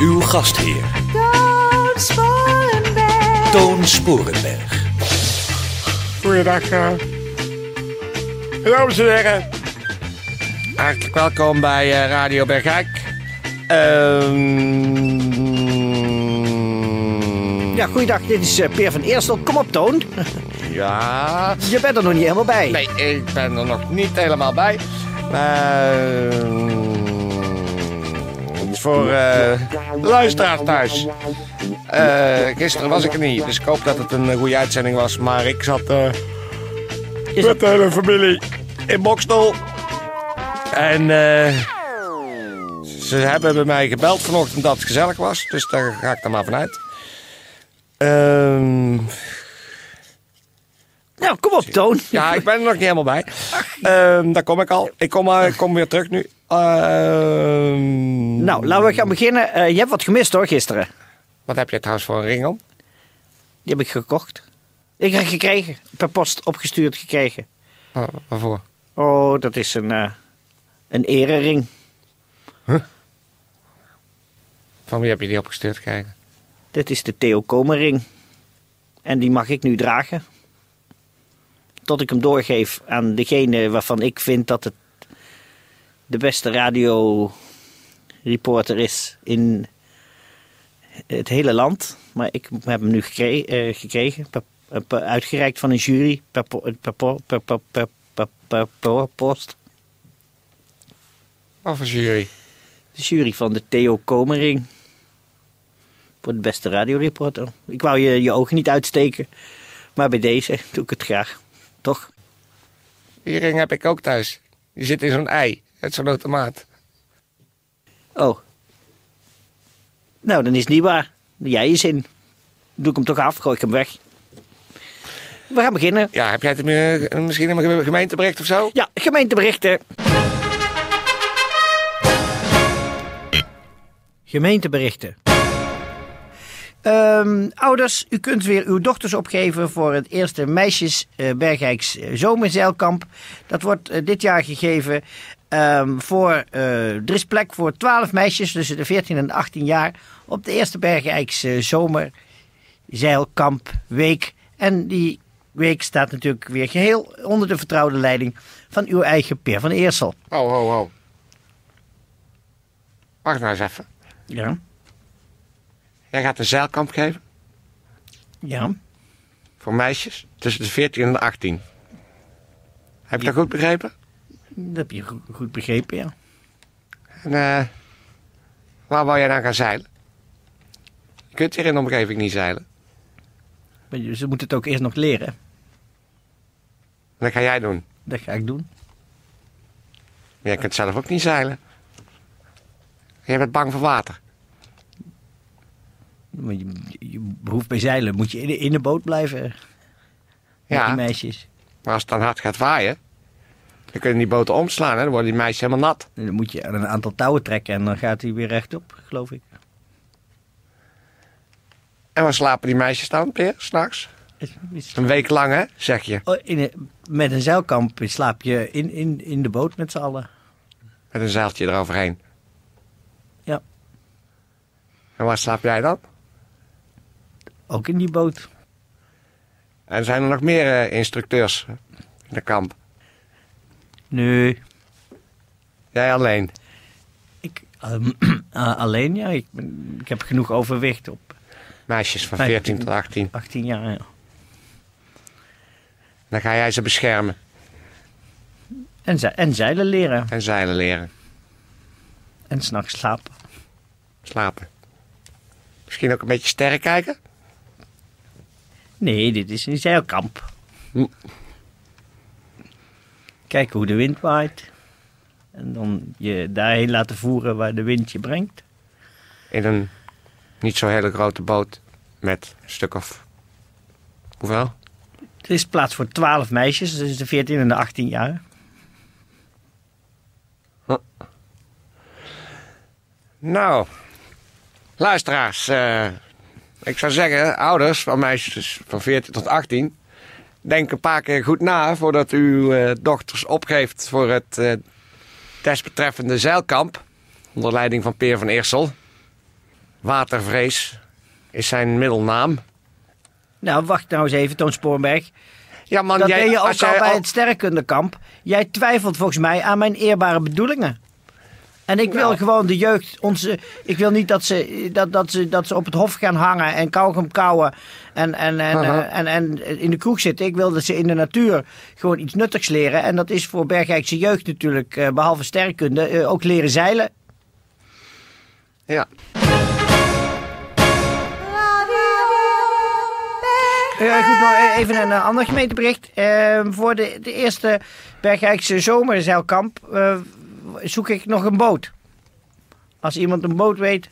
Uw gastheer, Toon Sporenberg. Toon Sporenberg. Goeiedag, eh. dames en heren. Hartelijk welkom bij eh, Radio Bergijk. Ehm Ja, goeiedag, dit is eh, Peer van Eerstel. Kom op, Toon. ja. Je bent er nog niet helemaal bij. Nee, ik ben er nog niet helemaal bij. Maar... Is voor eh de luisteraars thuis. Eh, gisteren was ik er niet, dus ik hoop dat het een goede uitzending was. Maar ik zat eh, met de hele familie in Bokstel. En ze hebben bij mij gebeld vanochtend dat het gezellig was. Dus daar ga ik er maar vanuit. Ehm Nou, kom op, Toon. ja, ik ben er nog niet helemaal bij. Ehm, daar kom ik al. Ik kom, eh, ik kom weer terug nu. Ehm, Nou, laten we gaan beginnen. Eh, je hebt wat gemist, hoor, gisteren. Wat heb je trouwens voor een ring om? Die heb ik gekocht. Ik heb gekregen. Per post opgestuurd gekregen. Wa- waarvoor? Oh, dat is een, eh een erering. Van wie heb je die opgestuurd gekregen? Dit is de Theo Komering. En die mag ik nu dragen. Tot ik hem doorgeef aan degene waarvan ik vind dat het de beste radioreporter is in het hele land. Maar ik heb hem nu eh, gekregen, per- eh, uitgereikt van een jury per, per, per, per, per, per post. Wat voor jury? De jury van de Theo Komering. Voor de beste radioreporter. Ik wou je je ogen niet uitsteken. Maar bij deze doe ik het graag. Toch? Die ring heb ik ook thuis. Die zit in zo'n ei. Uit zo'n automaat. Oh. Nou, dan is het niet waar. Jij is in. Doe ik hem toch af, gooi ik hem weg. We gaan beginnen. Ja, heb jij het misschien in een gemeentebericht of zo? Ja, gemeenteberichten. Gemeenteberichten. Ehm, ouders, u kunt weer uw dochters opgeven voor het eerste Meisjes eh, Bergijks eh, Zomerzeilkamp. Dat wordt eh, dit jaar gegeven ehm, voor, eh, er is plek voor 12 meisjes tussen de 14 en 18 jaar op de eerste Bergijks eh, Zomerzeilkamp week. En die week staat natuurlijk weer geheel onder de vertrouwde leiding van uw eigen Peer van Eersel. Ho, ho, ho. Wacht nou eens even. Ja. Jij gaat een zeilkamp geven Ja. voor meisjes tussen de 14 en de 18. Heb je dat goed begrepen? Dat heb je goed, goed begrepen, ja. En eh, waar wou jij dan gaan zeilen? Je kunt hier in de omgeving niet zeilen. Maar ze moeten het ook eerst nog leren. En dat ga jij doen. Dat ga ik doen. Maar jij kunt zelf ook niet zeilen. Jij bent bang voor water. Je, je hoeft bij zeilen, moet je in de, in de boot blijven. Met Ja. die meisjes. Maar als het dan hard gaat waaien, dan kunnen die boten omslaan. Hè? Dan worden die meisjes helemaal nat. Dan moet je aan een aantal touwen trekken en dan gaat hij weer rechtop, geloof ik. En waar slapen die meisjes dan, Peer, s'nachts? Een week lang, hè, zeg je. Oh, in een- met een zeilkamp slaap je in, in, in de boot met z'n allen. Met een zeiltje eroverheen. Ja. En waar slaap jij dan? Ook in die boot. En zijn er nog meer eh, instructeurs in de kamp? Nee, Jij alleen. ik, ehm, ah, alleen ja. Ik, ben, ik heb genoeg overwicht op Meisjes van Nee. 14 tot 18. 18 jaar. Ja. Dan ga jij ze beschermen En, ze- en zeilen leren. en zeilen leren. En s'nachts slapen. Slapen. Misschien ook een beetje sterren kijken? Nee, dit is een zeilkamp. Hm. Kijken hoe de wind waait. En dan je daarheen laten voeren waar de wind je brengt. In een niet zo hele grote boot met een stuk of... Hoeveel? Er is plaats voor 12 meisjes, dus de 14 en de 18 jaar. Nou, luisteraars. eh, ik zou zeggen, ouders van meisjes van 14 tot 18... denk een paar keer goed na voordat u uw eh, dochters opgeeft... voor het eh, desbetreffende zeilkamp. Onder leiding van Peer van Eersel. Watervrees is zijn middelnaam. Nou, wacht nou eens even, Toon Sporenberg. Ja, man, Dat jij, deed je ook al bij al- het sterrenkundekamp. Jij twijfelt volgens mij aan mijn eerbare bedoelingen. En ik wil gewoon de jeugd, onze, ik wil niet dat ze, dat, dat, ze, dat ze op het hof gaan hangen en kauwgom kauwen en, en, en, eh, en, en in de kroeg zitten. Ik wil dat ze in de natuur gewoon iets nuttigs leren. En dat is voor Bergijkse jeugd natuurlijk, eh, behalve sterrenkunde, eh, ook leren zeilen. Ja. Eh, goed, nog e- even een eh, ander gemeentebericht. Eh, voor de, de eerste Bergijkse zomerzeilkamp zoek ik nog een boot. Als iemand een boot weet,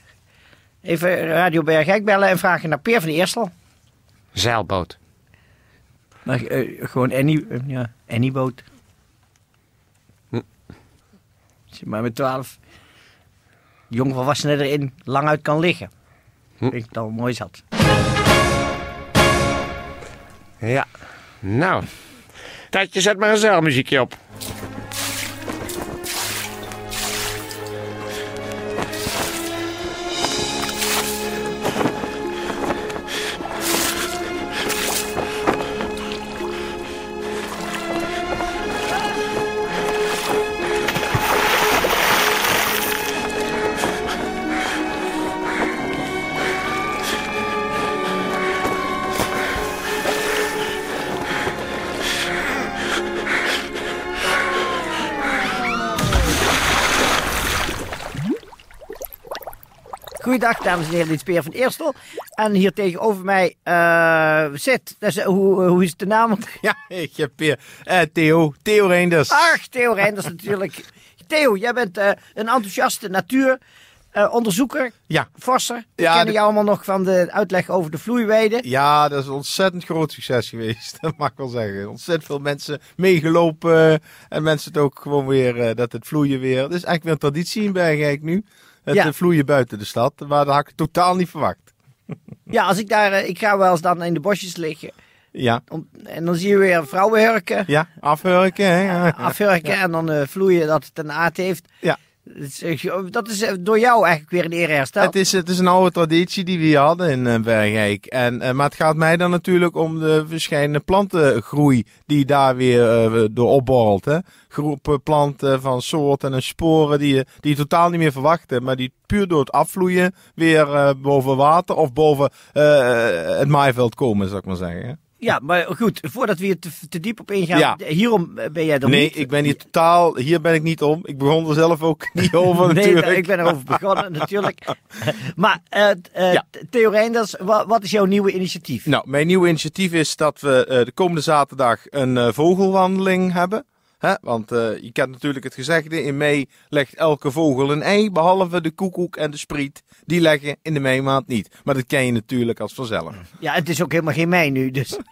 even Radio Bergijk bellen en vragen naar Peer van Eersel. Zeilboot. Maar, eh, gewoon any, eh, ja, any boot. Hm. Als je maar met twaalf jongvolwassenen erin lang uit kan liggen. Hm. Ik dan mooi zat. Ja. Nou. Tatje, zet maar een zeilmuziekje op. Goeiedag, dames en heren, dit is Peer van Eerstel. En hier tegenover mij eh, zit, hoe, hoe is de naam? Ja, ik heb weer eh, Theo, Theo Reinders. Ach, Theo Reinders natuurlijk. Theo, jij bent eh, een enthousiaste natuuronderzoeker, Ja. forser. We Ja, kennen de- jou allemaal nog van de uitleg over de vloeiweide. Ja, dat is een ontzettend groot succes geweest. Dat mag ik wel zeggen. Ontzettend veel mensen meegelopen. En mensen het ook gewoon weer, dat het vloeien weer. Het is eigenlijk weer een traditie in Bergijk nu. Het Ja. eh, vloeien buiten de stad. Maar dat had ik totaal niet verwacht. Ja, als ik daar, eh, ik ga wel eens dan in de bosjes liggen. Ja, Om, en dan zie je weer vrouwenhurken, ja afhurken. Hè? Ja. afhurken en dan eh, vloeien dat het een aard heeft. Ja. Dat is, eh, Dat is eh, door jou eigenlijk weer een ere hersteld. Het is, het is een oude traditie die we hadden in eh, Bergijk. En, maar het gaat mij dan natuurlijk om de verschillende plantengroei die daar weer door opborrelt. Groepen planten van soorten en sporen die je, die totaal niet meer verwachtte. Maar die puur door het afvloeien weer boven water of boven het maaiveld komen, zou ik maar zeggen. Ja, maar goed, voordat we hier te, te diep op ingaan, Ja. hierom eh, ben jij er Nee, niet. ik ben hier totaal, hier ben ik niet om. Ik begon er zelf ook niet over Nee, natuurlijk. ik ben erover begonnen natuurlijk. Maar Ja. Theo Reinders, wa- wat is jouw nieuwe initiatief? Nou, mijn nieuwe initiatief is dat we de komende zaterdag een vogelwandeling hebben. Hè? Want eh, je kent natuurlijk het gezegde, in mei legt elke vogel een ei, behalve de koekoek en de spriet. Die leggen in de meimaand niet. Maar dat ken je natuurlijk als vanzelf. Ja, het is ook helemaal geen mei nu, dus.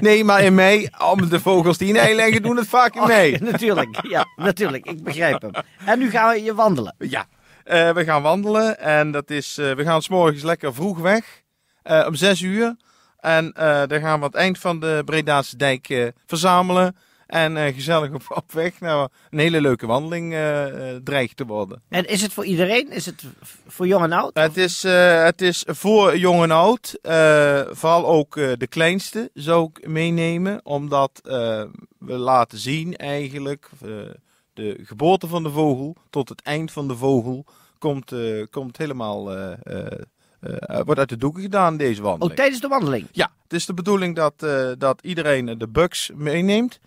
Nee, maar in mei, de vogels die een ei leggen, doen het vaak in mei. natuurlijk, ja, natuurlijk, ik begrijp hem. En nu gaan we je wandelen. Ja, eh, we gaan wandelen en dat is, eh, we gaan 's morgens lekker vroeg weg, om 6 uur. En dan gaan we aan het eind van de Bredaanse dijk verzamelen. En eh, gezellig op, op weg. Nou, een hele leuke wandeling eh, eh, dreigt te worden. En is het voor iedereen? Is het voor jong en oud? Het is, het is voor jong en oud. vooral ook de kleinste zou ik meenemen. Omdat we laten zien eigenlijk de geboorte van de vogel tot het eind van de vogel komt, komt helemaal, wordt uit de doeken gedaan deze Ook wandeling. tijdens de wandeling. Ja, het is de bedoeling dat, dat iedereen de bugs meeneemt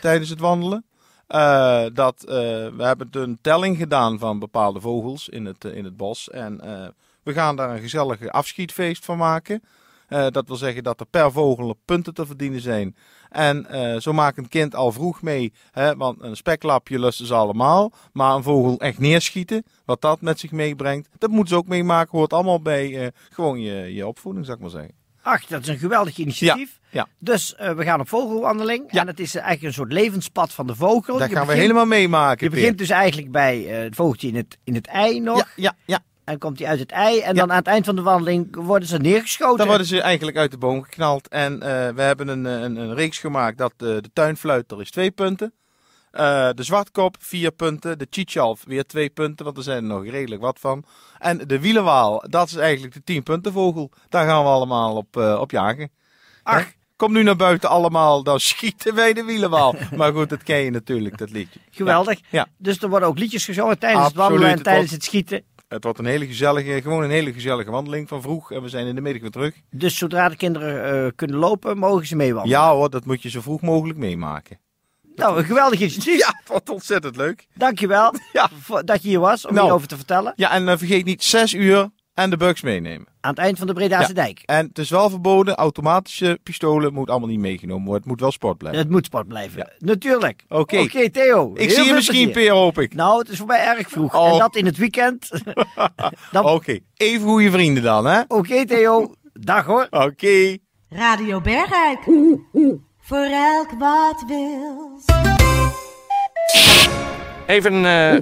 Tijdens het wandelen. Eh, dat, eh, we hebben een telling gedaan van bepaalde vogels in het, eh, in het bos. En we gaan daar een gezellige afschietfeest van maken. Dat wil zeggen dat er per vogel punten te verdienen zijn. En zo maakt een kind al vroeg mee. Hè, want een speklapje lusten ze allemaal. Maar een vogel echt neerschieten, wat dat met zich meebrengt, dat moeten ze ook meemaken. Hoort allemaal bij gewoon je, je opvoeding, zou ik maar zeggen. Ach, dat is een geweldig initiatief. ja. Dus eh, we gaan op vogelwandeling. Ja. En het is eigenlijk een soort levenspad van de vogel. Dat Je gaan we begint- helemaal meemaken. Je Peer. begint dus eigenlijk bij eh, het vogeltje in het, in het ei nog. Ja, ja, ja. En komt hij uit het ei. En dan aan het eind van de wandeling worden ze neergeschoten. Dan worden ze eigenlijk uit de boom geknald. En eh, we hebben een, een, een reeks gemaakt dat de, de tuinfluiter is twee punten. Eh, de zwartkop vier punten. De chiechalf weer twee punten, want er zijn er nog redelijk wat van. En de wielenwaal, dat is eigenlijk de tien punten vogel. Daar gaan we allemaal op, eh, op jagen. Ach. Kom nu naar buiten allemaal, dan schieten wij de wielenwaal. maar goed, dat ken je natuurlijk, dat liedje. Geweldig. Ja. Dus er worden ook liedjes gezongen tijdens Absoluut, het wandelen en het tijdens wordt- het schieten. Het wordt een hele gezellige, gewoon een hele gezellige wandeling van vroeg. En we zijn in de middag weer terug. Dus zodra de kinderen eh, kunnen lopen, mogen ze meewandelen. Ja hoor, dat moet je zo vroeg mogelijk meemaken. Nou, een geweldig initiatief. Ja, wat ontzettend leuk. Dankjewel Ja. dat je hier was om Nou. hierover te vertellen. Ja, en eh, vergeet niet zes uur en de bugs meenemen. Aan het eind van de Bredaanse Ja. dijk. En het is wel verboden, automatische pistolen moet allemaal niet meegenomen worden. Het moet wel sport blijven. Het moet sport blijven. Natuurlijk. Oké. Oké, Theo. Ik zie je misschien. Peer, hoop ik. Nou, het is voor mij erg vroeg. Oh. En dat in het weekend. dan... Oké, even goede vrienden dan, hè? Oké, Theo. Dag hoor. Oké. Radio Bergijk. Voor elk wat wils. Even eh,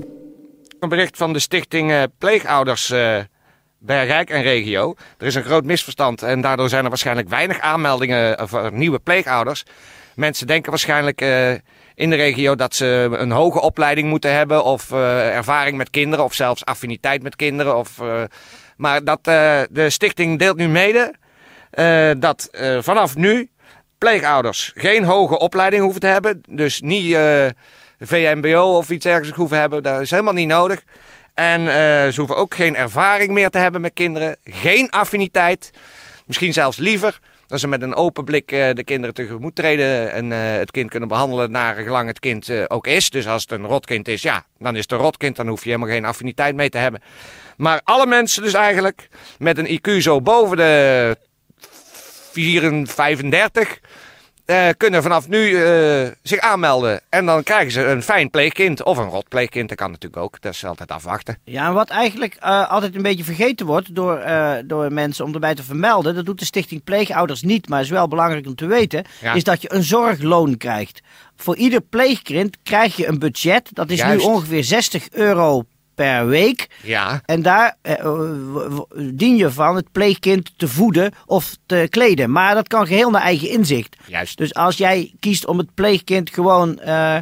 een bericht van de stichting eh, Pleegouders eh Bergijk en regio. Er is een groot misverstand en daardoor zijn er waarschijnlijk weinig aanmeldingen voor nieuwe pleegouders. Mensen denken waarschijnlijk in de regio dat ze een hoge opleiding moeten hebben of ervaring met kinderen of zelfs affiniteit met kinderen. Of, maar dat, de stichting deelt nu mede dat vanaf nu pleegouders geen hoge opleiding hoeven te hebben. Dus niet eh, VMBO of iets ergens hoeven hebben. Dat is helemaal niet nodig. En eh, ze hoeven ook geen ervaring meer te hebben met kinderen. Geen affiniteit. Misschien zelfs liever dat ze met een open blik eh, de kinderen tegemoet treden. En het kind kunnen behandelen naar gelang het kind ook is. Dus als het een rotkind is, ja, dan is het een rotkind. Dan hoef je helemaal geen affiniteit mee te hebben. Maar alle mensen dus eigenlijk met een IQ zo boven de 34, 35 eh, kunnen vanaf nu eh, zich aanmelden. En dan krijgen ze een fijn pleegkind of een rot pleegkind. Dat kan natuurlijk ook. Dat is altijd afwachten. Ja, en wat eigenlijk eh, altijd een beetje vergeten wordt door, door mensen om erbij te vermelden, dat doet de Stichting Pleegouders niet, maar is wel belangrijk om te weten, Ja. is dat je een zorgloon krijgt. Voor ieder pleegkind krijg je een budget, dat is Juist. nu ongeveer 60 euro per week. Ja, En daar eh, eh, dien je van het pleegkind te voeden of te kleden. Maar dat kan geheel naar eigen inzicht. juist. Dus als jij kiest om het pleegkind gewoon eh,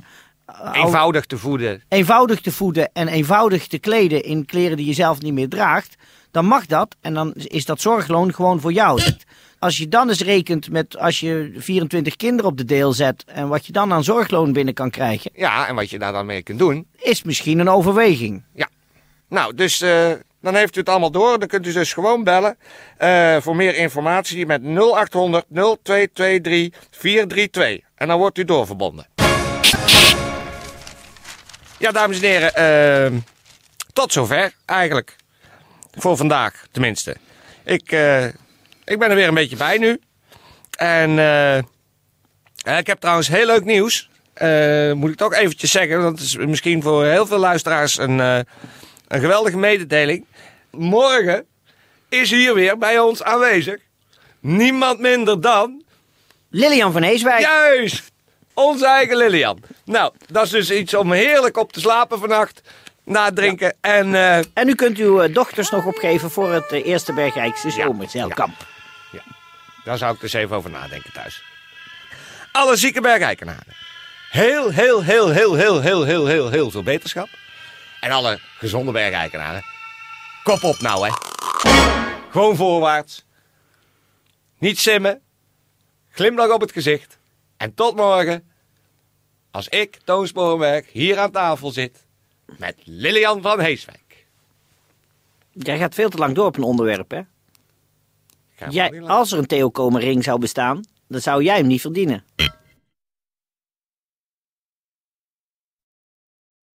Eenvoudig te voeden. eenvoudig te voeden en eenvoudig te kleden in kleren die je zelf niet meer draagt, dan mag dat en dan is dat zorgloon gewoon voor jou. Als je dan eens rekent met als je 24 kinderen op de deel zet en wat je dan aan zorgloon binnen kan krijgen, Ja, en wat je daar dan mee kunt doen. is misschien een overweging. Nou, dus eh, dan heeft u het allemaal door. Dan kunt u dus gewoon bellen. eh, voor meer informatie met 0800 0223 432. En dan wordt u doorverbonden. Ja, dames en heren. eh, tot zover eigenlijk. Voor vandaag tenminste. Ik, eh, ik ben er weer een beetje bij nu. En eh, ik heb trouwens heel leuk nieuws. Eh, moet ik toch eventjes zeggen. Want het is misschien voor heel veel luisteraars een, eh, een geweldige mededeling. Morgen is hier weer bij ons aanwezig. Niemand minder dan. Lilian van Heeswijk. Juist! Onze eigen Lilian. Nou, dat is dus iets om heerlijk op te slapen vannacht. Na het drinken. En En u kunt uw dochters nog opgeven voor het Eerste Bergrijkse Zomerzeilkamp. Daar zou ik dus even over nadenken thuis. Alle zieke bergeikenaren. Heel, heel, heel, heel, heel, heel, heel, heel, heel veel beterschap. En alle gezonde bergeikenaren. Kop op nou, hè. Gewoon voorwaarts. Niet simmen. Glimlach op het gezicht. En tot morgen. Als ik, Toon Sporenberg, hier aan tafel zit. Met Lilian van Heeswijk. Jij gaat veel te lang door op een onderwerp, hè? Jij, als er een Theo Komen ring zou bestaan, dan zou jij hem niet verdienen.